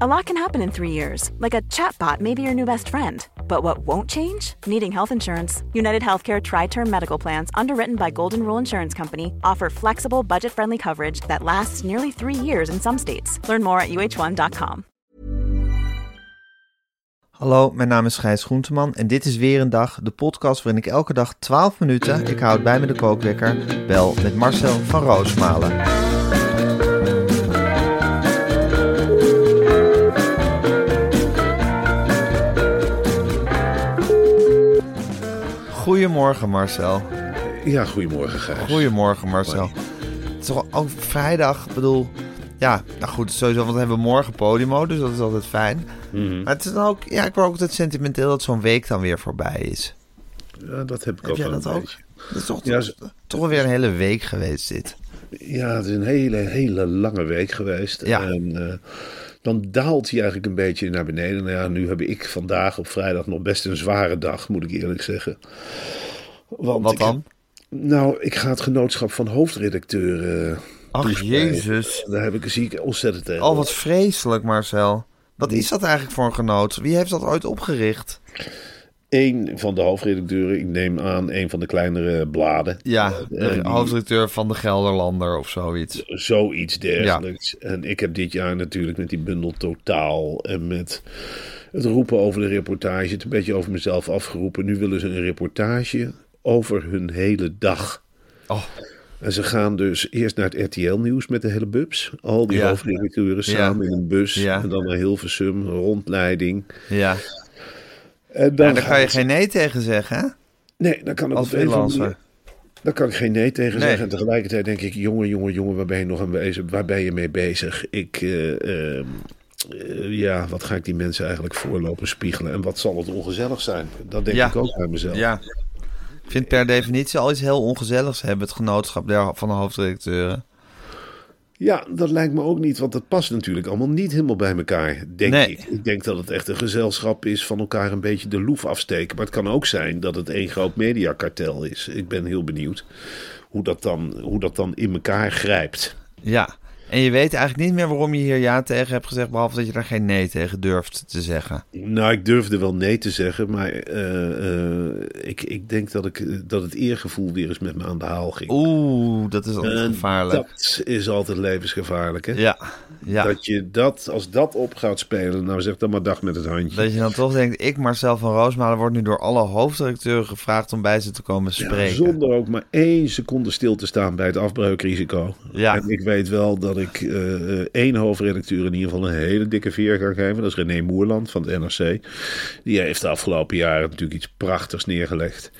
A lot can happen in three years, like a chatbot may be your new best friend. But what won't change? Needing health insurance. United Healthcare Tri Term Medical Plans, underwritten by Golden Rule Insurance Company, offer flexible, budget friendly coverage that lasts nearly three years in some states. Learn more at uh1.com. Hallo, mijn naam is Gijs Groenteman en dit is weer een dag, de podcast waarin ik elke dag 12 minuten, ik houd bij me de kookwekker, bel met Marcel van Roosmalen. Goedemorgen Marcel. Ja, goedemorgen Gijs. Goedemorgen Marcel. Het is toch ook vrijdag, ik bedoel, ja, nou goed, sowieso, want we hebben morgen Podimo, dus dat is altijd fijn. Mhm. Maar het is dan ook, ja, ik word ook altijd sentimenteel dat zo'n week dan weer voorbij is. Ja, dat heb ik Heb ook wel dat een ook? beetje. Het is toch, Ja, toch, weer een hele week geweest dit. Ja, het is een hele, hele lange week geweest. Ja. En eh, dan daalt hij eigenlijk een beetje naar beneden. Nou ja, nu heb ik vandaag op vrijdag nog best een zware dag, moet ik eerlijk zeggen. Want Wat ik dan? nou, ik ga het genootschap van hoofdredacteur eh Ach, toespreken. jezus. Daar heb ik ziek ontzettend tegen. Oh, wat vreselijk, Marcel. Wat is dat eigenlijk voor een genoot? Wie heeft dat ooit opgericht? Eén van de hoofdredacteuren, ik neem aan, een van de kleinere bladen. Ja, de hoofdredacteur van de Gelderlander of zoiets. Zoiets dergelijks. En ik heb dit jaar natuurlijk met die bundel totaal en met het roepen over de reportage, het een beetje over mezelf afgeroepen. Nu willen ze een reportage over hun hele dag. Oh, En ze gaan dus eerst naar het RTL-nieuws met de hele bubs. Al die Ja. hoofdredacteuren Ja. samen in een bus. Ja. En dan naar Hilversum, rondleiding. ja. En dan En daar kan je geen nee tegen zeggen, hè? Nee, dan kan ik Als op een Daar kan ik geen nee tegen Nee. zeggen. En tegelijkertijd denk ik, jongen, jongen, jongen, waar ben je nog aan bezig? Waar ben je mee bezig? Ik, eh, ehm, eh, ja, wat ga ik die mensen eigenlijk voorlopen spiegelen? En wat zal het ongezellig zijn? Dat denk Ja. ik ook bij mezelf. Ja. Ik vind per definitie al iets heel ongezelligs hebben, het genootschap van de hoofdredacteuren. Ja, dat lijkt me ook niet, want dat past natuurlijk allemaal niet helemaal bij elkaar, denk Nee. ik. Ik denk dat het echt een gezelschap is van elkaar een beetje de loef afsteken. Maar het kan ook zijn dat het één groot mediakartel is. Ik ben heel benieuwd hoe dat dan, hoe dat dan in elkaar grijpt. Ja. En je weet eigenlijk niet meer waarom je hier ja tegen hebt gezegd, behalve dat je daar geen nee tegen durft te zeggen. Nou, ik durfde wel nee te zeggen, maar eh, eh, ik, ik denk dat, ik, dat het eergevoel weer eens met me aan de haal ging. Oeh, dat is altijd gevaarlijk. Dat is altijd levensgevaarlijk, hè? Ja, ja. Dat je dat, als dat op gaat spelen, nou zeg dan maar dag met het handje. Dat je dan toch denkt, ik Marcel van Roosmalen word nu door alle hoofdredacteuren gevraagd om bij ze te komen Ja, spreken. zonder ook maar één seconde stil te staan bij het afbreukrisico. Ja. En ik weet wel dat ik eh, eh, één hoofdredacteur in ieder geval een hele dikke veer kan geven. Dat is René Moerland van het NRC. Die heeft de afgelopen jaren natuurlijk iets prachtigs neergelegd.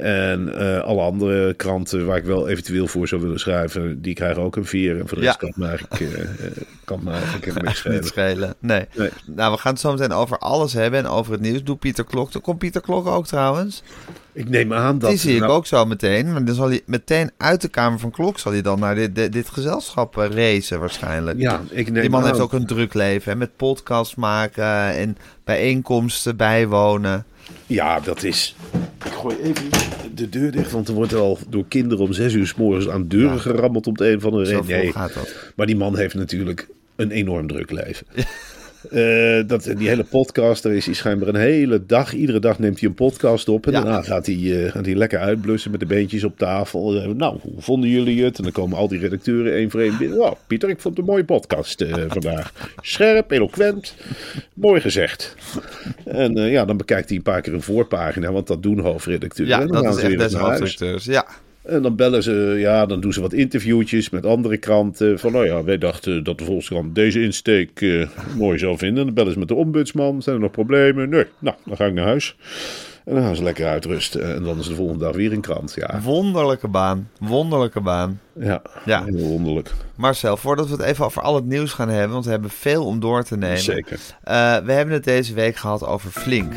En eh, alle andere kranten waar ik wel eventueel voor zou willen schrijven, die krijgen ook een veer. En voor de Ja. rest kan het me eigenlijk, eh, eh, kan het me eigenlijk niks Niet schelen. schelen. Nee. Nee. Nou, we gaan het zo meteen over alles hebben en over het nieuws. Doe Pieter Klok. Komt Pieter Klok ook trouwens? Ik neem aan dat... Die zie ik nou, ook zo meteen. Maar dan zal hij meteen uit de kamer van Klok zal hij dan naar dit, dit, dit gezelschap racen waarschijnlijk. Ja, ik neem Die man aan- heeft ook een druk leven. Hè, met podcast maken en bijeenkomsten bijwonen. Ja, dat is. Ik gooi even de deur dicht, want er wordt al door kinderen om zes uur s morgens aan deuren gerammeld op de een of andere reden. vroeg gaat dat. Maar die man heeft natuurlijk een enorm druk leven. Eh, dat, die hele podcast, daar is hij schijnbaar een hele dag. Iedere dag neemt hij een podcast op. En Ja. daarna gaat hij, eh, gaat hij lekker uitblussen met de beentjes op tafel. Eh, nou, hoe vonden jullie het? En dan komen al die redacteuren één voor één binnen. Wow, Pieter, ik vond het een mooie podcast vandaag. Scherp, eloquent, mooi gezegd. En ja, dan bekijkt hij een paar keer een voorpagina, want dat doen hoofdredacteuren. Ja, dat is echt huis. hoofdredacteurs. Ja. En dan bellen ze, ja, dan doen ze wat interviewtjes met andere kranten. Van, nou ja, wij dachten dat de Volkskrant deze insteek eh, mooi zou vinden. En dan bellen ze met de ombudsman. Zijn er nog problemen? Nee, nou, dan ga ik naar huis. En dan gaan ze lekker uitrusten. En dan is de volgende dag weer een krant. Ja, Wonderlijke baan. Wonderlijke baan. ja, Ja. heel wonderlijk. Marcel, voordat we het even over al het nieuws gaan hebben, want we hebben veel om door te nemen. Zeker. Eh, we hebben het deze week gehad over Flink.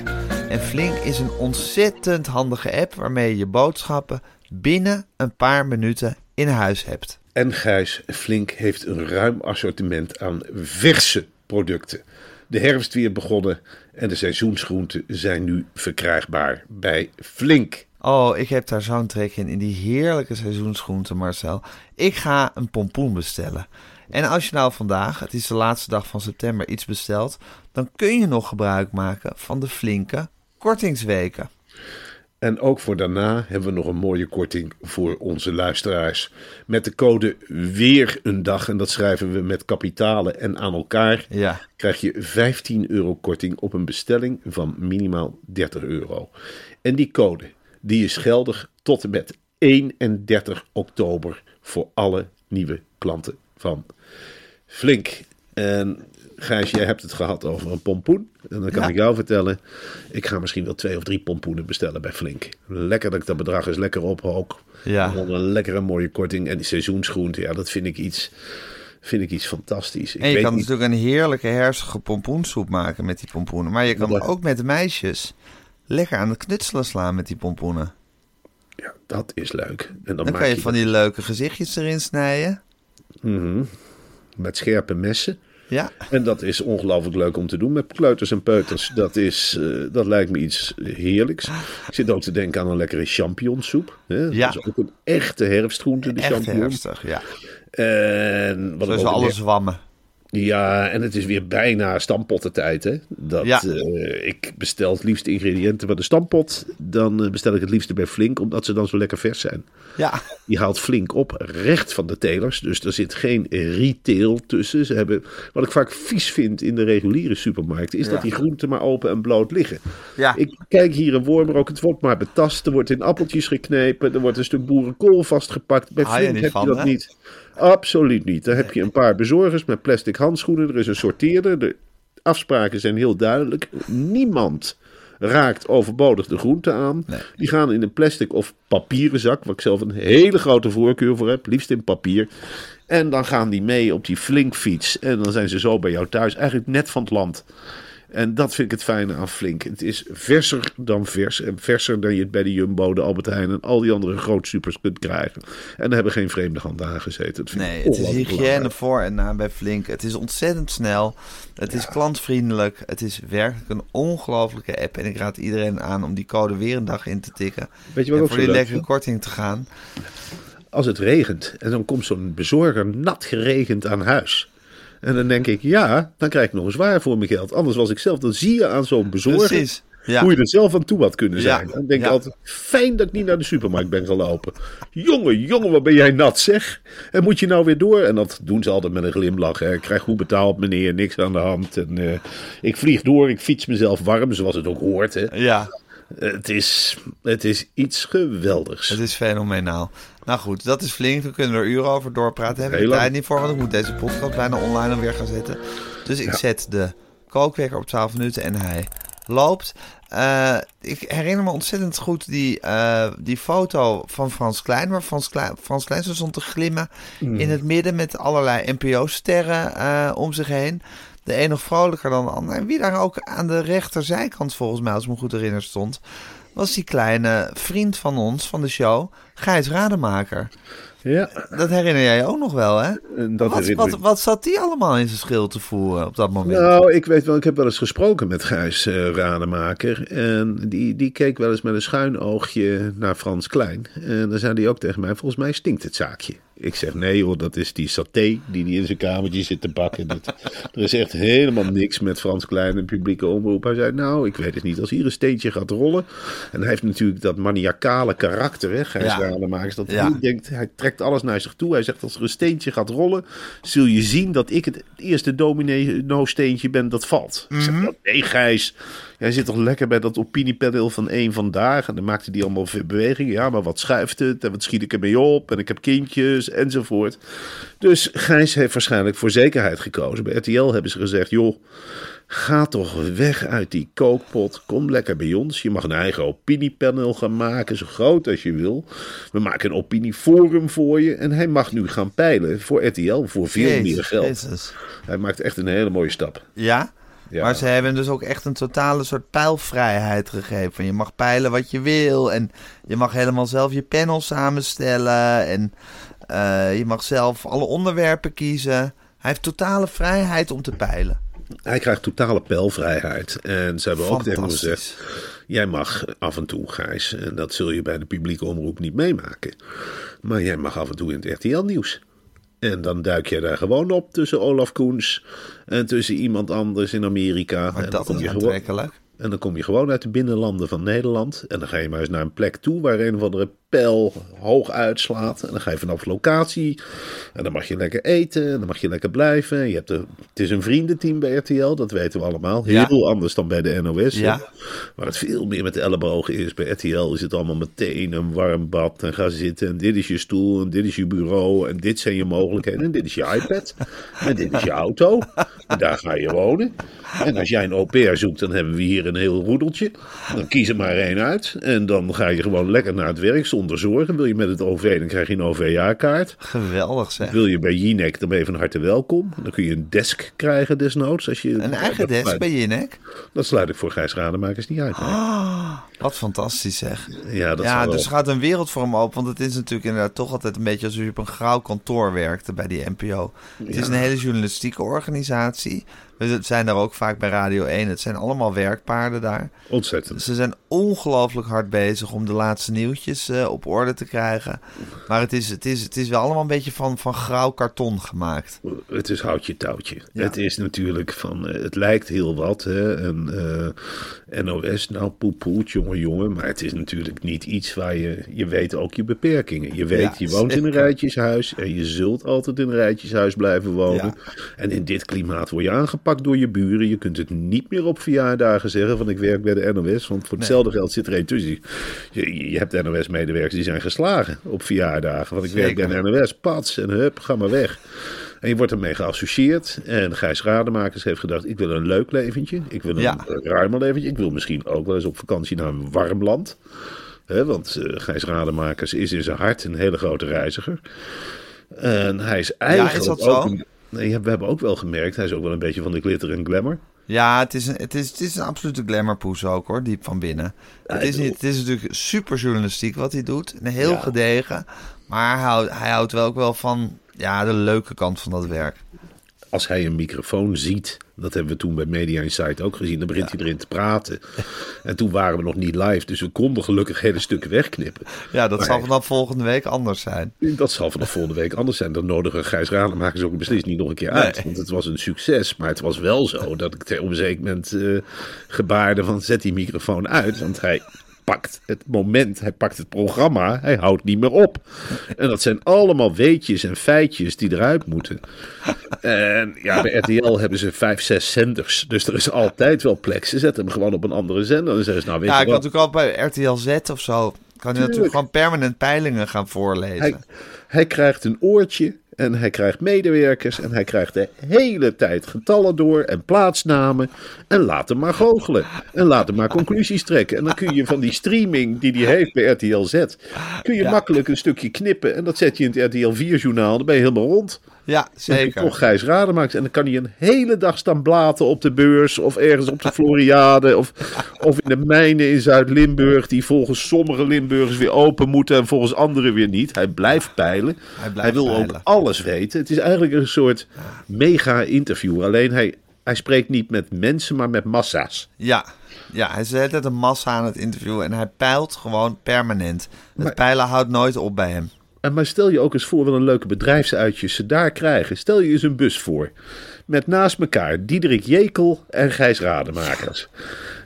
En Flink is een ontzettend handige app waarmee je je boodschappen binnen een paar minuten in huis hebt. En Gijs Flink heeft een ruim assortiment aan verse producten. De herfst weer begonnen en de seizoensgroenten zijn nu verkrijgbaar bij Flink. Oh, ik heb daar zo'n trek in, in die heerlijke seizoensgroenten, Marcel. Ik ga een pompoen bestellen. En als je nou vandaag, het is de laatste dag van september, iets bestelt, dan kun je nog gebruik maken van de flinke kortingsweken. En ook voor daarna hebben we nog een mooie korting voor onze luisteraars. Met de code weer een dag, en dat schrijven we met kapitalen en aan elkaar, Ja. krijg je 15 euro korting op een bestelling van minimaal 30 euro. En die code die is geldig tot en met 31 oktober voor alle nieuwe klanten van Flink. En Gijs, jij hebt het gehad over een pompoen. En dan kan Ja. ik jou vertellen, ik ga misschien wel twee of drie pompoenen bestellen bij Flink. Lekker dat ik dat bedrag eens lekker ophoog. Ja. Gewoon een lekkere mooie korting. En die seizoensgroente, ja, dat vind ik iets, vind ik iets fantastisch. Ik En je weet kan niet- natuurlijk een heerlijke hersige pompoensoep maken met die pompoenen. Maar je kan Dat- ook met de meisjes lekker aan het knutselen slaan met die pompoenen. Ja, dat is leuk. En dan, Dan maak kan je je van die leuke gezichtjes erin snijden. dat met scherpe messen. Ja, En dat is ongelooflijk leuk om te doen met kleuters en peuters. Dat, is, eh, dat lijkt me iets heerlijks. Ik zit ook te denken aan een lekkere champignonsoep. Hè? Ja. Dat is ook een echte herfstgroente, de echt champignon. herfstig. Ja. En wat Zoals alle zwammen. Ja, en het is weer bijna stampottentijd. Hè? Dat, Ja. eh, ik bestel het liefst ingrediënten bij de stampot. Dan eh, bestel ik het liefst bij Flink, omdat ze dan zo lekker vers zijn. Ja, Die haalt flink op, recht van de telers. Dus er zit geen retail tussen. Ze hebben, wat ik vaak vies vind in de reguliere supermarkten, is Ja. dat die groenten maar open en bloot liggen. Ja. Ik kijk hier een worm, ook het wordt maar betast. Er wordt in appeltjes geknepen. Er wordt een stuk boerenkool vastgepakt. Bij Flink heb van, je dat hè? niet. Absoluut niet. Daar heb je een paar bezorgers met plastic handschoenen. Er is een sorteerder. De afspraken zijn heel duidelijk. Niemand raakt overbodig de groenten aan. Die gaan in een plastic of papieren zak, waar ik zelf een hele grote voorkeur voor heb, liefst in papier. En dan gaan die mee op die flinkfiets. En dan zijn ze zo bij jou thuis, eigenlijk net van het land. En dat vind ik het fijne aan Flink. Het is verser dan vers. En verser dan je het bij de Jumbo, de Albert Heijn en al die andere grootsupers kunt krijgen. En daar hebben geen vreemde handen aan gezeten. Dat vind ik nee, het is hygiëne belangrijk. voor en na bij Flink. Het is ontzettend snel. Het is klantvriendelijk. Het is werkelijk een ongelofelijke app. En ik raad iedereen aan om die code weer een dag in te tikken. Weet je wat en voor die lekkere korting te gaan. Als het regent en dan komt zo'n bezorger nat geregend aan huis. En dan denk ik, ja, dan krijg ik nog eens waar voor mijn geld. Anders was ik zelf, dan zie je aan zo'n bezorger Precies. Ja. hoe je er zelf aan toe had kunnen Ja. zijn. Dan denk ik Ja. altijd, fijn dat ik niet naar de supermarkt ben gelopen. Jongen, jongen, wat ben jij nat zeg. En moet je nou weer door? En dat doen ze altijd met een glimlach. Hè. Ik krijg goed betaald meneer, niks aan de hand. En eh, ik vlieg door, ik fiets mezelf warm, zoals het ook hoort. Hè. Ja, Het, is, het is iets geweldigs. het is fenomenaal. Nou goed, dat is flink. We kunnen er uren over doorpraten. Hebben we de lang. tijd niet voor, want ik moet deze podcast bijna online alweer gaan zetten. Dus ik zet de kookwekker op 12 minuten en hij loopt. Eh, ik herinner me ontzettend goed die, eh, die foto van Frans Klein, waar Frans Klein, Frans Klein stond te glimmen in het midden met allerlei NPO-sterren eh, om zich heen. De een nog vrolijker dan de ander. En wie daar ook aan de rechterzijkant volgens mij, als ik me goed herinner, stond, was die kleine vriend van ons, van de show, Gijs Rademaker. Ja, Dat herinner jij je ook nog wel, hè? dat Wat, herinner wat, wat zat die allemaal in zijn schil te voeren op dat moment? Nou, ik weet wel, ik heb wel eens gesproken met Gijs eh, Rademaker. En die, die keek wel eens met een schuin oogje naar Frans Klein. En dan zei hij ook tegen mij, volgens mij stinkt het zaakje. Ik zeg, nee hoor, dat is die saté die hij in zijn kamertje zit te bakken. Dat, er is echt helemaal niks met Frans Klein en publieke omroep. Hij zei, nou, ik weet het niet. Als hier een steentje gaat rollen. En hij heeft natuurlijk dat maniacale karakter, hè, Gijs Ja. Dat Ja. hij denkt, hij trekt alles naar zich toe. Hij zegt, als er een steentje gaat rollen, zul je zien dat ik het eerste domino-steentje ben dat valt. Ik zeg, Mhm. "Nou, nee Gijs, jij zit toch lekker bij dat opiniepanel van één vandaag. En dan maakte hij allemaal veel bewegingen. Ja, maar wat schuift het? En wat schiet ik ermee op? En ik heb kindjes. enzovoort. Dus Gijs heeft waarschijnlijk voor zekerheid gekozen. Bij RTL hebben ze gezegd, joh, ga toch weg uit die kookpot. Kom lekker bij ons. Je mag een eigen opiniepanel gaan maken, zo groot als je wil. We maken een opinieforum voor je. En hij mag nu gaan peilen voor RTL voor veel Jezus, meer geld. Jezus. Hij maakt echt een hele mooie stap. Ja? Ja. Maar ze hebben dus ook echt een totale soort pijlvrijheid gegeven. Van je mag peilen wat je wil. En je mag helemaal zelf je panel samenstellen. En eh, je mag zelf alle onderwerpen kiezen. Hij heeft totale vrijheid om te peilen. Hij krijgt totale pijlvrijheid. En ze hebben ook tegen hem gezegd: Jij mag af en toe, Gijs, en dat zul je bij de publieke omroep niet meemaken. Maar jij mag af en toe in het RTL-nieuws. En dan duik jij daar gewoon op tussen Olaf Koens en tussen iemand anders in Amerika. Maar en dat is je aantrekkelijk. En dan kom je gewoon uit de binnenlanden van Nederland. En dan ga je maar eens naar een plek toe waar een of andere pijl hoog uitslaat. En dan ga je vanaf locatie. En dan mag je lekker eten. En dan mag je lekker blijven. Je hebt het is een vriendenteam bij RTL, dat weten we allemaal. Ja. Heel anders dan bij de NOS. Ja. Waar het veel meer met de ellebogen is. Bij RTL is het allemaal meteen een warm bad. En ga zitten. En dit is je stoel. En dit is je bureau. En dit zijn je mogelijkheden. En dit is je iPad. En dit is je auto. En daar ga je wonen. En als jij een au pair zoekt, dan hebben we hier een heel roedeltje. Dan kies er maar één uit. En dan ga je gewoon lekker naar het werk zonder zorgen. Wil je met het OV, dan krijg je een OV-jaarkaart. Geweldig zeg. Wil je bij Jinek, dan ben je van harte welkom. Dan kun je een desk krijgen desnoods. Als je, Een eigen desk sluit- bij Jinek. Dat sluit ik voor Gijs Rademakers niet uit. hè. Wat fantastisch zeg. Ja, dat ja, wel. dus gaat een wereld voor hem open. Want het is natuurlijk inderdaad toch altijd een beetje alsof je op een grauw kantoor werkte bij die NPO. Het is een hele journalistieke organisatie. We zijn daar ook vaak bij Radio 1. Het zijn allemaal werkpaarden daar. Ontzettend. Ze zijn ongelooflijk hard bezig om de laatste nieuwtjes eh, op orde te krijgen. Maar het is, het, is, het is wel allemaal een beetje van, van grauw karton gemaakt. Het is houtje touwtje. Ja. Het is natuurlijk van, eh, het lijkt heel wat. Hè? En eh, NOS, nou poepoet, jongen, jongen. Maar het is natuurlijk niet iets waar je, je weet ook je beperkingen. Je weet, Ja, je woont in een rijtjeshuis en je zult altijd in een rijtjeshuis blijven wonen. En in dit klimaat word je aangepakt door je buren. Je kunt het niet meer op verjaardagen zeggen van ik werk bij de NOS. Want voor hetzelfde geld zit er een tussen. Je, je hebt NOS-medewerkers die zijn geslagen op verjaardagen. Want ik werk bij de NOS. Pats en hup, ga maar weg. En je wordt ermee geassocieerd. En Gijs Rademakers heeft gedacht: ik wil een leuk leventje. Ik wil een Ja. ruimer leventje. Ik wil misschien ook wel eens op vakantie naar een warm land. Want eh, Gijs Rademakers is in zijn hart een hele grote reiziger. En hij is eigenlijk is dat ook. zo? Een, nee, we hebben ook wel gemerkt, hij is ook wel een beetje van de glitter en glamour. Ja, het is een, het is, het is een absolute glamourpoes ook hoor, diep van binnen. Het is, niet, het is natuurlijk super journalistiek wat hij doet. En heel Ja. gedegen. Maar hij houdt, hij houdt wel ook wel van ja, de leuke kant van dat werk. Als hij een microfoon ziet, dat hebben we toen bij Media Insight ook gezien, dan begint hij erin te praten. En toen waren we nog niet live, dus we konden gelukkig hele stukken wegknippen. Ja, dat Maar zal vanaf volgende week anders zijn. Dat zal vanaf volgende week anders zijn. Dan nodigen Gijs Rademakers ook beslist niet nog een keer uit. Nee. Want het was een succes. Maar het was wel zo dat ik op een zeker moment eh, gebaarde van zet die microfoon uit. Want hij pakt het moment, hij pakt het programma, hij houdt niet meer op. En dat zijn allemaal weetjes en feitjes die eruit moeten. En ja, bij RTL hebben ze vijf, zes zenders. Dus er is altijd wel plek. Ze zetten hem gewoon op een andere zender. En dan zeggen ze, nou weet Ja, je ik kan wat, natuurlijk al bij RTL Z of zo. Kan hij natuurlijk gewoon permanent peilingen gaan voorlezen. Hij, hij krijgt een oortje en hij krijgt medewerkers en hij krijgt de hele tijd getallen door en plaatsnamen. En laat hem maar goochelen. En laat hem maar conclusies trekken. En dan kun je van die streaming die hij heeft bij RTL Z, kun je makkelijk een stukje knippen. En dat zet je in het RTL 4-journaal. Dan ben je helemaal rond. Ja, zeker. toch Gijs Rademaaks. En dan kan hij een hele dag staan blaten op de beurs. Of ergens op de Floriade. Of, of in de mijnen in Zuid-Limburg. Die volgens sommige Limburgers weer open moeten. En volgens anderen weer niet. Hij blijft peilen. Hij blijft wil peilen. ook alles weten. Het is eigenlijk een soort mega interview. Alleen hij, hij spreekt niet met mensen, maar met massa's. Ja. ja, hij hele tijd een massa aan het interviewen en hij peilt gewoon permanent. Het Maar- peilen houdt nooit op bij hem. En maar stel je ook eens voor wat een leuke bedrijfsuitjes ze daar krijgen. Stel je eens een bus voor. Met naast elkaar Diederik Jekel en Gijs Rademakers.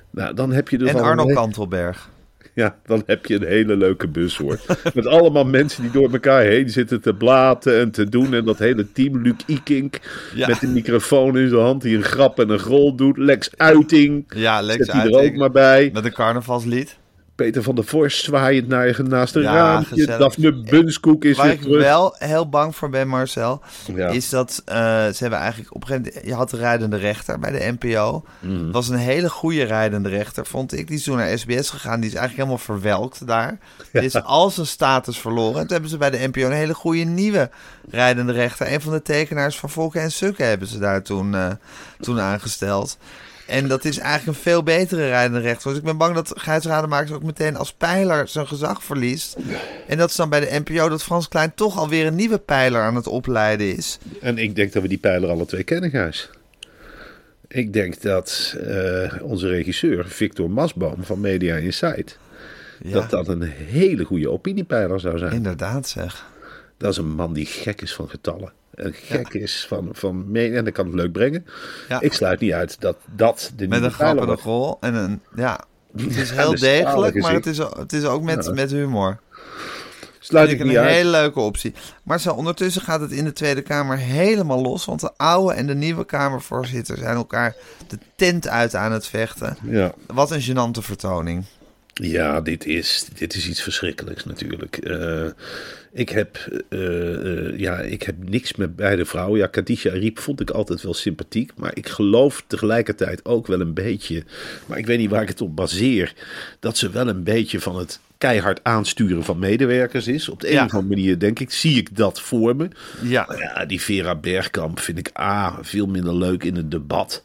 Nou, dan heb je dus En Arno Kantelberg. Ja, dan heb je een hele leuke bus hoor. Met allemaal mensen die door elkaar heen zitten te blaten en te doen. En dat hele team, Luc Ikink, Ja. met de microfoon in zijn hand, die een grap en een grol doet. Lex Uiting, Ja, Lex zet die er Uiting. ook maar bij. Met een carnavalslied. Peter van der Vorst zwaaiend naar je naast een Ja, raampje. gezellig. Daphne Bunskoek is Waar weer ik terug. wel heel bang voor ben, Marcel, Ja. is dat eh, ze hebben eigenlijk op een gegeven moment... Je had de rijdende rechter bij de NPO. Het was een hele goede rijdende rechter, vond ik. Die is toen naar SBS gegaan. Die is eigenlijk helemaal verwelkt daar. Die is al zijn status verloren. En toen hebben ze bij de NPO een hele goede nieuwe rijdende rechter. Een van de tekenaars van Volken en Sukken hebben ze daar toen, eh, toen aangesteld. En dat is eigenlijk een veel betere rijdende rechter. Dus ik ben bang dat Gijs Rademakers ook meteen als pijler zijn gezag verliest. En dat is dan bij de NPO dat Frans Klein toch alweer een nieuwe pijler aan het opleiden is. En ik denk dat we die pijler alle twee kennen, Gijs. Ik denk dat eh, onze regisseur, Victor Masboom van Media Insight... Ja, dat dat een hele goede opiniepeiler zou zijn. inderdaad zeg. Dat is een man die gek is van getallen. En gek is van, van media. En dat kan het leuk brengen. Ja. Ik sluit niet uit dat dat de Met een grappige rol. En een, ja, het is heel degelijk, maar het is, het is ook met, met humor. Sluit Vind ik ik niet een uit. hele leuke optie. Maar zo, ondertussen gaat het in de Tweede Kamer helemaal los. Want de oude en de nieuwe Kamervoorzitter zijn elkaar de tent uit aan het vechten. Ja. Wat een gênante vertoning. Ja, dit is, dit is iets verschrikkelijks natuurlijk. Eh, ik, heb, eh, eh, ja, ik heb niks met beide vrouwen. Ja, Kadisha Ariep vond ik altijd wel sympathiek. Maar ik geloof tegelijkertijd ook wel een beetje... Maar ik weet niet waar ik het op baseer. Dat ze wel een beetje van het keihard aansturen van medewerkers is. Op de een Ja. of andere manier, denk ik, zie ik dat voor me. Ja, ja, die Vera Bergkamp vind ik A, veel minder leuk in het debat.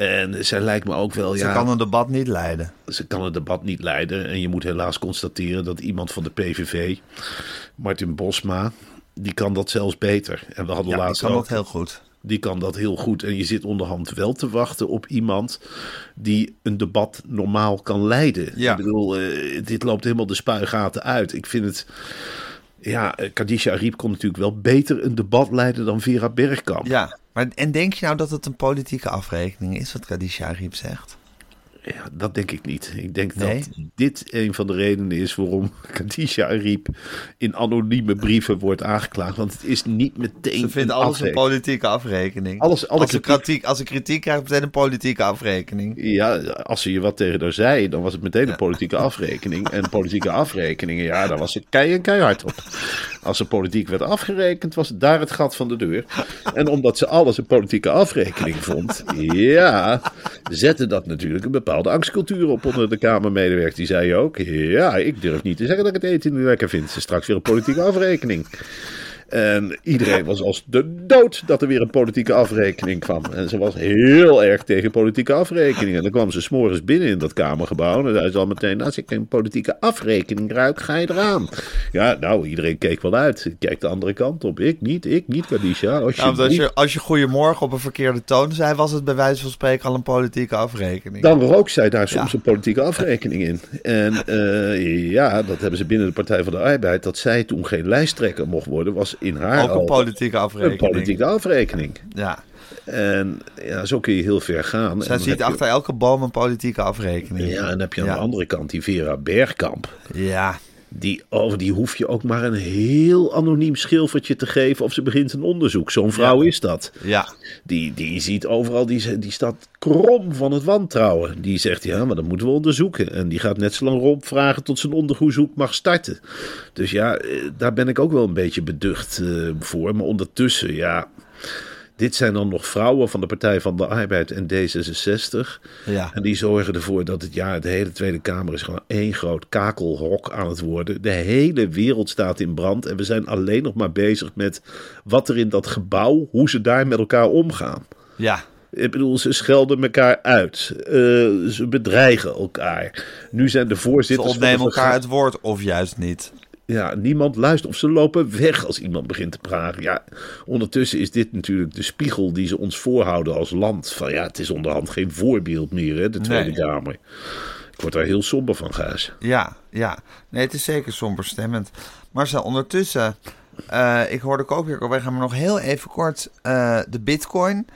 En zij lijkt me ook wel... ze ja, kan een debat niet leiden. ze kan het debat niet leiden. En je moet helaas constateren dat iemand van de PVV, Martin Bosma, die kan dat zelfs beter. En we hadden Ja, die kan ook, dat heel goed. die kan dat heel goed. En je zit onderhand wel te wachten op iemand die een debat normaal kan leiden. Ja. Ik bedoel, eh, dit loopt helemaal de spuigaten uit. Ik vind het... Ja, eh, Kadisha Ariep kon natuurlijk wel beter een debat leiden dan Vera Bergkamp. Ja, maar en denk je nou dat het een politieke afrekening is, wat Kadisha Ariep zegt? Ja, dat denk ik niet. Ik denk Nee? dat dit een van de redenen is waarom Kadisha Ariep in anonieme brieven wordt aangeklaagd. Want het is niet meteen. Ze vindt alles een politieke afrekening. Alles- alle als, ze kritiek- als ze kritiek krijgt, meteen een politieke afrekening. Ja, als ze je wat tegen haar zei, dan was het meteen een politieke afrekening. En politieke afrekeningen, ja, daar was ze kei en keihard op. Als er politiek werd afgerekend, was daar het gat van de deur. En omdat ze alles een politieke afrekening vond, ja, zette dat natuurlijk een bepaalde angstcultuur op onder de Kamermedewerkers. Die zei ook, ja, ik durf niet te zeggen dat ik het eten niet lekker vind. Is straks weer een politieke afrekening. En iedereen was als de dood dat er weer een politieke afrekening kwam. En ze was heel erg tegen politieke afrekeningen. En dan kwam ze s'morgens binnen in dat kamergebouw. En zei ze al meteen, als ik een politieke afrekening ruik, ga je eraan. Ja, nou, iedereen keek wel uit. Kijk de andere kant op. Ik niet, ik niet, Kadisha. Ja, want als alsjeblieft. je, als je goedemorgen op een verkeerde toon zei, was het bij wijze van spreken al een politieke afrekening. Dan rook zij daar soms Ja. een politieke afrekening in. En eh, ja, dat hebben ze binnen de Partij van de Arbeid. Dat zij toen geen lijsttrekker mocht worden, was in haar Ook een politieke een afrekening. politieke afrekening. Ja, En ja, zo kun je heel ver gaan. Zij ziet je- achter elke boom een politieke afrekening. Ja, en dan heb je aan Ja. de andere kant die Vera Bergkamp. Ja, Die, over die hoef je ook maar een heel anoniem schilfertje te geven of ze begint een onderzoek. Zo'n vrouw Ja. is dat. ja. Die, die ziet overal, die, die staat krom van het wantrouwen. Die zegt, ja, maar dat moeten we onderzoeken. En die gaat net zo lang rondvragen tot zijn onderzoek mag starten. Dus ja, eh, daar ben ik ook wel een beetje beducht eh, voor. Maar ondertussen, ja... Dit zijn dan nog vrouwen van de Partij van de Arbeid en D66. Ja. En die zorgen ervoor dat het jaar, de hele Tweede Kamer is gewoon één groot kakelhok aan het worden. De hele wereld staat in brand. En we zijn alleen nog maar bezig met wat er in dat gebouw, hoe ze daar met elkaar omgaan. ja. Ik bedoel, ze schelden elkaar uit. Eh, ze bedreigen elkaar. Nu zijn de Ze voorzitters. de ontnemen elkaar het woord, of juist niet. Ja, niemand luistert of ze lopen weg als iemand begint te praten. Ja, ondertussen is dit natuurlijk de spiegel die ze ons voorhouden als land. Van ja, het is onderhand geen voorbeeld meer, hè, de Tweede Nee. Kamer. Ik word daar heel somber van, Gaas. Ja, ja. Nee, het is zeker somberstemmend. Marcel, ondertussen, eh, ik hoorde ook weer, wij gaan maar nog heel even kort, eh, de bitcoin.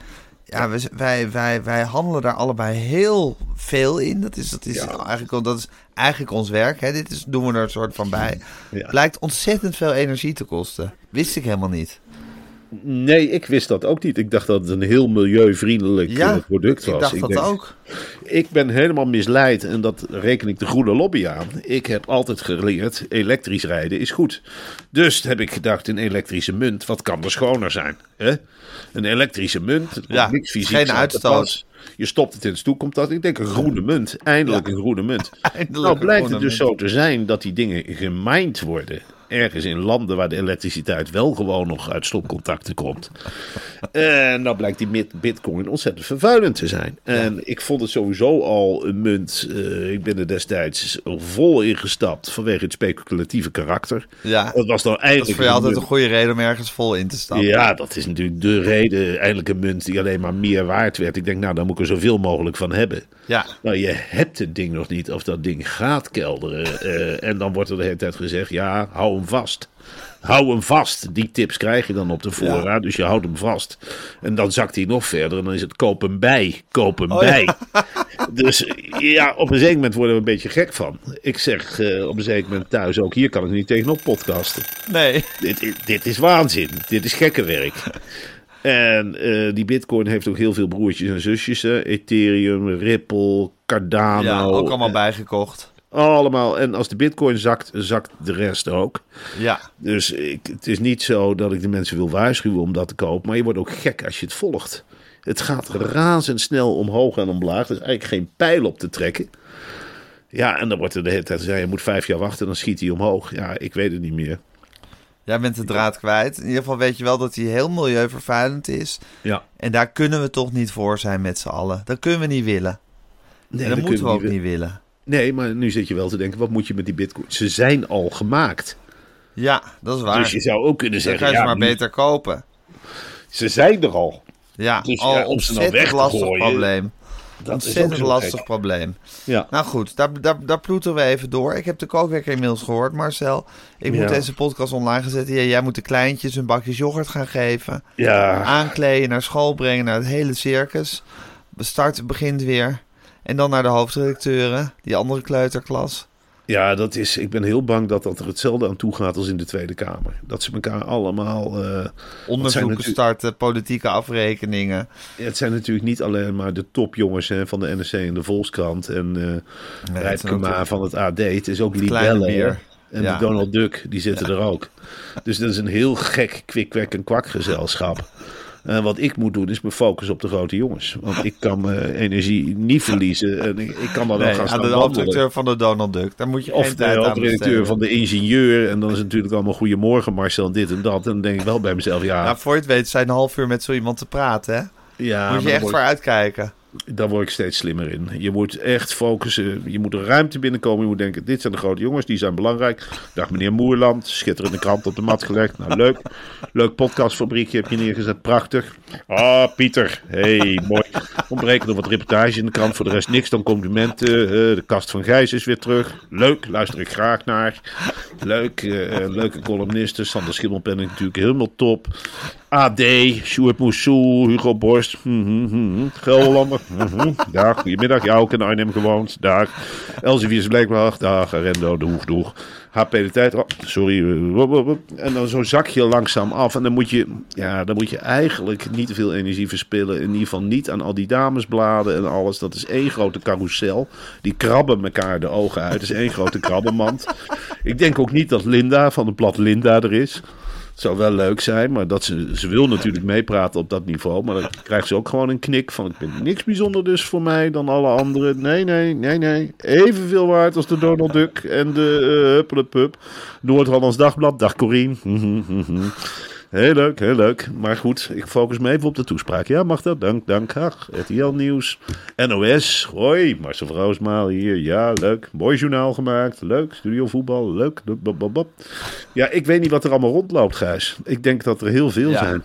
Ja, we, wij, wij, wij handelen daar allebei heel veel in. Dat is, dat is, Ja. eigenlijk, dat is eigenlijk ons werk. Hè. Dit is, doen we er een soort van bij. Ja. Blijkt ontzettend veel energie te kosten. Wist ik helemaal niet. Nee, ik wist dat ook niet. Ik dacht dat het een heel milieuvriendelijk Ja, eh, product was. ik dacht dat ook. Ik ben helemaal misleid en dat reken ik de groene lobby aan. Ik heb altijd geleerd, elektrisch rijden is goed. Dus heb ik gedacht, een elektrische munt, wat kan er schoner zijn? Hè? Een elektrische munt, Ja, niks fysiek. geen uitstoot. Je stopt het in de stoel, komt dat. Ik denk een groene munt. Eindelijk een groene munt. Eindelijk nou blijkt het dus munt. zo te zijn dat die dingen gemined worden. Ergens in landen waar de elektriciteit wel gewoon nog uit stopcontacten komt. En nou blijkt die bit- bitcoin ontzettend vervuilend te zijn. En ik vond het sowieso al een munt. eh, ik ben er destijds vol ingestapt vanwege het speculatieve karakter. Ja, Dat was nou dat is eigenlijk voor jou altijd een goede reden om ergens vol in te stappen. ja, dat is natuurlijk de reden. Eindelijk een munt die alleen maar meer waard werd. Ik denk, nou, daar moet ik er zoveel mogelijk van hebben. Ja. Nou, je hebt het ding nog niet of dat ding gaat kelderen. Eh, en dan wordt er de hele tijd gezegd, ja, hou hem vast. Hou hem vast. Die tips krijg je dan op de voorraad. Dus je houdt hem vast. En dan zakt hij nog verder. En dan is het koop hem bij. Koop hem Oh, bij. Dus ja, op een zeker moment worden we een beetje gek van. Ik zeg eh, op een zeker moment thuis ook, hier kan ik niet tegenop podcasten. Nee. Dit, is- dit is waanzin. Dit is gekkenwerk. En eh, die Bitcoin heeft ook heel veel broertjes en zusjes. Hè? Ethereum, Ripple, Cardano. Ja, ook allemaal bijgekocht. allemaal. En als de Bitcoin zakt, zakt de rest ook. Ja. Dus ik, het is niet zo dat ik de mensen wil waarschuwen om dat te kopen. Maar je wordt ook gek als je het volgt. Het gaat razendsnel omhoog en omlaag. Er is eigenlijk geen pijl op te trekken. Ja, en dan wordt er de hele tijd gezegd: je moet vijf jaar wachten, dan schiet hij omhoog. Ja, ik weet het niet meer. Jij bent de draad kwijt. In ieder geval weet je wel dat hij heel milieuvervuilend is. Ja. En daar kunnen we toch niet voor zijn met z'n allen. Dat kunnen we niet willen. Nee, en dat dat moeten we ook niet willen. Nee, maar nu zit je wel te denken: wat moet je met die Bitcoin? Ze zijn al gemaakt. Ja, dat is waar. Dus je zou ook kunnen Dan zeggen: kan je ze ja, maar beter kopen. ze zijn er al. Ja, Dus al ja, om ze nou ontzettend weg te lastig probleem. Dat is Ontzettend zo lastig gek. probleem. Ja. Nou goed, daar, daar, daar ploeteren we even door. Ik heb de kookwekker inmiddels gehoord, Marcel. Ik moet deze podcast online zetten. Ja, jij moet de kleintjes een bakje yoghurt gaan geven. ja, Aankleden, naar school brengen, naar het hele circus. Start begint weer. En dan naar de hoofdredacteuren, die andere kleuterklas. Ja, dat is. Ik ben heel bang dat dat er hetzelfde aan toe gaat als in de Tweede Kamer. Dat ze elkaar allemaal. eh, Onderzoeken starten, politieke afrekeningen. het zijn natuurlijk niet alleen maar de topjongens hè, van de NRC en de Volkskrant en Ma de- van het AD. Het is ook Libelle en Ja. de Donald Duck, die zitten er ook. Dus dat is een heel gek kwik-kwek en kwakgezelschap. En wat ik moet doen is me focussen op de grote jongens. Want ik kan mijn energie niet verliezen. En ik, ik kan dan wel gaan aan staan de hoofdredacteur van de Donald Duck. Daar moet je Of de hoofdredacteur van de ingenieur. En dan is het natuurlijk allemaal goedemorgen Marcel, dit en dat. En dan denk ik wel bij mezelf, ja... Nou, voor je het weet zijn een half uur met zo iemand te praten, hè? ja moet je echt voor uitkijken. Daar word ik steeds slimmer in. Je moet echt focussen. Je moet een ruimte binnenkomen. Je moet denken, dit zijn de grote jongens, die zijn belangrijk. Dag meneer Moerland, schitterende krant op de mat gelegd. Nou, leuk. Leuk podcastfabriekje heb je neergezet, prachtig. Ah, Pieter, hey, mooi. Ontbreken er wat reportage in de krant, voor de rest niks dan complimenten. Eh, de kast van Gijs is weer terug. Leuk, luister ik graag naar. Leuk, eh, leuke columnisten. Sander Schimmelpenning natuurlijk helemaal top. AD, Sjoerd Moussou, Hugo Borst, hm, hm, hm, Gelderlander. Mhm, Dag, goedemiddag. Ja, ook in Arnhem gewoond. Dag. Elsevier Bleekwacht. Dag, Arendo, de hoeg, doeg. HP de tijd. Oh, sorry. En dan zo zak je langzaam af. En dan moet je, ja, dan moet je eigenlijk niet te veel energie verspillen. In ieder geval niet aan al die damesbladen en alles. Dat is één grote carousel. Die krabben elkaar de ogen uit. Dat is één grote krabbenmand. Ik denk ook niet dat Linda van de plat Linda er is. Het zou wel leuk zijn, maar dat ze, ze wil natuurlijk meepraten op dat niveau. Maar dan krijgt ze ook gewoon een knik van... ik ben niks bijzonder dus voor mij dan alle anderen. Nee, nee, nee, nee. Evenveel waard als de Donald Duck en de uh, Huppelepup. Noord-Hollands Dagblad. Dag Corine. Heel leuk, heel leuk. Maar goed, ik focus me even op de toespraak. Ja, mag dat? Dank, dank. Ach, RTL Nieuws. NOS. Hoi, Marcel Roosmaal hier. Ja, leuk. Mooi journaal gemaakt. Leuk. Studio voetbal. Leuk. Bop, bop, bop. Ja, ik weet niet wat er allemaal rondloopt, Gijs. Ik denk dat er heel veel Ja. zijn.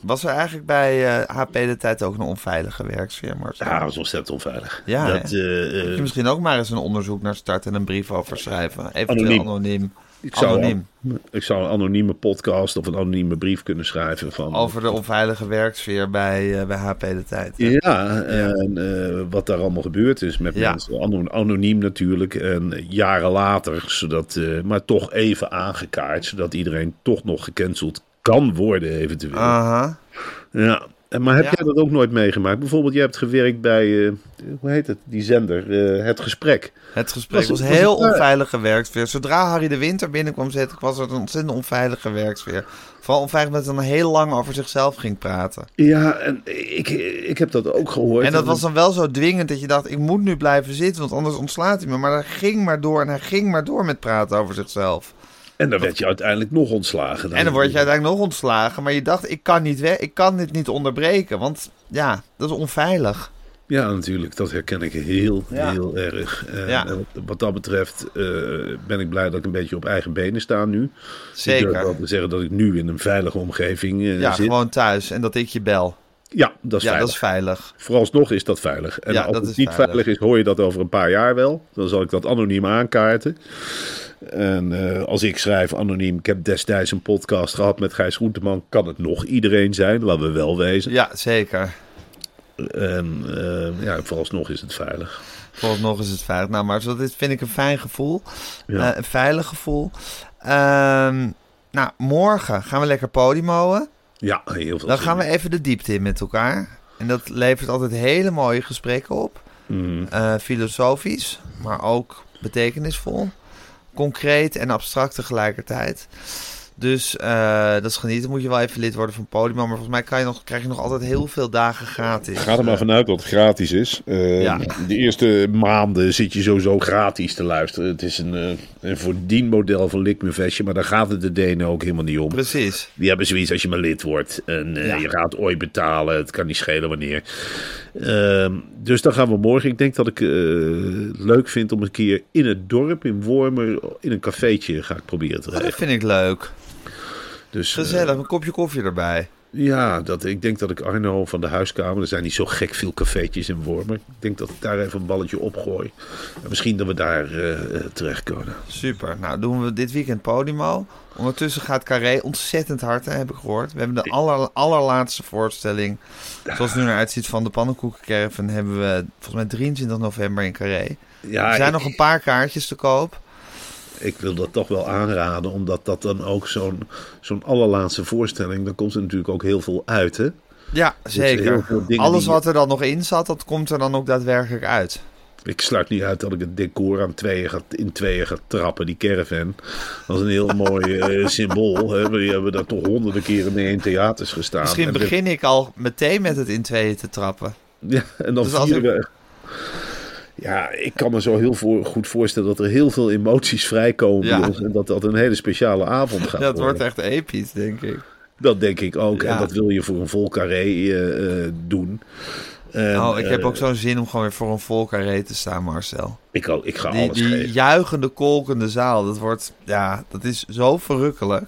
Was er eigenlijk bij eh, HP de tijd ook een onveilige werksfeer, Marcel? Ja, dat is ontzettend onveilig. Ja, dat, eh, eh, je misschien ook maar eens een onderzoek naar starten en een brief over schrijven. Eventueel Anoniem. anoniem. Ik, zou, ik zou een anonieme podcast of een anonieme brief kunnen schrijven van... Over de onveilige werksfeer bij, eh, bij HP de tijd. Ja, en eh, wat daar allemaal gebeurd is met Ja. mensen. Ano- Anoniem natuurlijk. En jaren later, zodat, eh, maar toch even aangekaart. Zodat iedereen toch nog gecanceld kan worden eventueel. Aha. Ja, maar heb Ja. jij dat ook nooit meegemaakt? Bijvoorbeeld, jij hebt gewerkt bij, eh, hoe heet het, die zender, eh, Het Gesprek. Het gesprek Was was, het- een was heel het onveilige werksfeer. Zodra Harry de Winter binnenkwam zetten, was het een ontzettend onveilige werksfeer. Vooral onveilig dat hij dan heel lang over zichzelf ging praten. Ja, en ik, ik heb dat ook gehoord. En dat was dan wel zo dwingend dat je dacht, ik moet nu blijven zitten, want anders ontslaat hij me. Maar hij ging maar door en hij ging maar door met praten over zichzelf. En dan werd je uiteindelijk nog ontslagen. En dan word je uiteindelijk nog ontslagen, maar je dacht, ik kan, niet weg, ik kan dit niet onderbreken, want ja, dat is onveilig. Ja, natuurlijk. Dat herken ik heel, Ja. heel erg. Ja. eh, wat, dat betreft eh, ben ik blij dat ik een beetje op eigen benen sta nu. Ik Zeker. wel te zeggen dat ik nu in een veilige omgeving eh, Ja, zit. gewoon thuis en dat ik je bel. Ja, dat is Ja, veilig. dat is veilig. Vooralsnog is dat veilig. En Ja, als dat het niet veilig. veilig is, hoor je dat over een paar jaar wel. Dan zal ik dat anoniem aankaarten. En eh, als ik schrijf anoniem, ik heb destijds een podcast gehad met Gijs Groenteman, kan het nog iedereen zijn, laten we wel wezen. Ja, zeker. En eh, ja, vooralsnog is het veilig. Vooralsnog is het veilig. Nou, maar dit vind ik een fijn gevoel. Ja. Eh, een veilig gevoel. Ehm, nou, morgen gaan we lekker podimoen. Ja, heel veel Dan gaan we even de diepte in met elkaar. En dat levert altijd hele mooie gesprekken op. Mhm. Eh, filosofisch, maar ook betekenisvol. Concreet en abstract tegelijkertijd. Dus eh, dat is genieten. Moet je wel even lid worden van Podimo. Maar volgens mij kan je nog, krijg je nog altijd heel veel dagen gratis. Ga er maar vanuit dat het gratis is. Eh, Ja. De eerste maanden zit je sowieso gratis te luisteren. Het is een, eh, een voordienmodel van Me Vestje, maar daar gaat het de Denen ook helemaal niet om. Precies. Die hebben zoiets als je maar lid wordt. En eh, Ja. je gaat ooit betalen. Het kan niet schelen wanneer. Ehm, dus dan gaan we morgen. Ik denk dat ik eh, leuk vind om een keer in het dorp, in Wormer, in een cafeetje ga ik proberen te Oh, dat vind ik leuk. Dus, eh, Gezellig, een kopje koffie erbij. ja, dat, ik denk dat ik Arno van de huiskamer, er zijn niet zo gek veel cafeetjes in Wormer. Ik denk dat ik daar even een balletje opgooi. En misschien dat we daar eh, eh, terechtkomen. Super. Nou, doen we dit weekend Podimo. Ondertussen gaat Carré ontzettend hard, hè, heb ik gehoord. We hebben de aller, allerlaatste voorstelling. Zoals het nu naar uitziet van de Pannenkoekencaravan... hebben we volgens mij 23 november in Carré. Ja, er zijn ik, nog een paar kaartjes te koop. Ik wil dat toch wel aanraden, omdat dat dan ook zo'n zo'n allerlaatste voorstelling, dan komt er natuurlijk ook heel veel uit, hè? Ja, zeker. Alles wat er dan nog in zat, dat komt er dan ook daadwerkelijk uit. Ik sluit niet uit dat ik het decor aan tweeën ga, in tweeën ga trappen, die caravan. Dat is een heel mooi eh, symbool. Hè? We hebben daar toch honderden keren mee in theaters gestaan. Misschien begin ik al meteen met het in tweeën te trappen. Ja, en dan Dus vieren we... Ja, ik kan me zo heel voor, goed voorstellen dat er heel veel emoties vrijkomen Ja. ons. En dat dat een hele speciale avond gaat het wordt echt episch, denk ik. Dat denk ik ook. Ja. En dat wil je voor een vol carré eh, eh, doen. En, oh, ik heb eh, ook zo'n zin om gewoon weer voor een vol carré te staan, Marcel. Ik, ook, ik ga Die, alles die geven. juichende, kolkende zaal, dat wordt, ja, dat is zo verrukkelijk.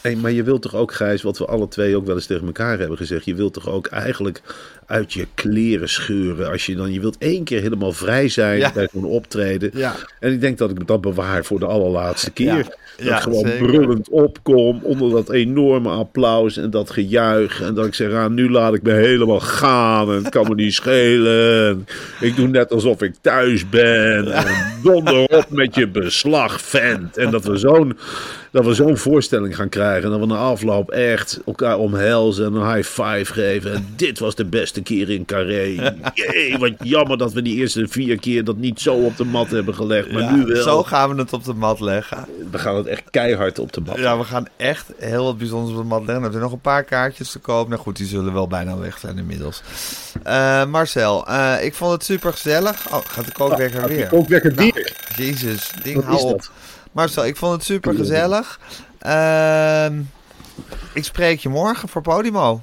Hey, maar je wilt toch ook, Gijs, wat we alle twee ook wel eens tegen elkaar hebben gezegd. Je wilt toch ook eigenlijk uit je kleren scheuren. Als je dan, je wilt één keer helemaal vrij zijn Ja. bij zo'n optreden. Ja. En ik denk dat ik dat bewaar voor de allerlaatste keer. Ja. Dat ik gewoon zeker. brullend opkom onder dat enorme applaus en dat gejuich. En dat ik zeg, ah, nu laat ik me helemaal gaan en het kan me niet schelen. Ik doe net alsof ik thuis ben. En donder op met je beslag, vent. En dat we zo'n dat we zo'n voorstelling gaan krijgen. En dat we na afloop echt elkaar omhelzen en een high five geven. En dit was de beste keer in Carré. Jee, wat jammer dat we die eerste vier keer dat niet zo op de mat hebben gelegd. Maar Ja, nu wel. Zo gaan we het op de mat leggen. We gaan het echt keihard op de mat. Ja, we gaan echt heel wat bijzonders op de mat leggen. Er zijn nog een paar kaartjes te koop. Nou goed, die zullen wel bijna weg zijn inmiddels. Eh, Marcel, eh, ik vond het super gezellig. Oh, gaat de kookwekker weer. Ook lekker Nou, dier. Jezus, ding, Wat hou is op. dat? Marcel, ik vond het super gezellig. Ehm, ik spreek je morgen voor Podimo.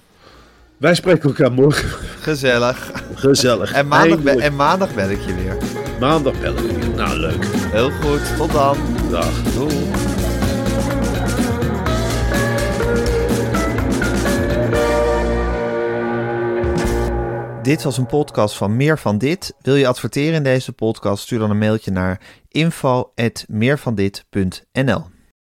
Wij spreken elkaar morgen. Gezellig. Gezellig. En maandag, en maandag bel ik je weer. maandag bellen we weer. Nou, leuk. Heel goed, tot dan. Dag. Doei. Dit was een podcast van Meer van Dit. Wil je adverteren in deze podcast? Stuur dan een mailtje naar info.meervandit.nl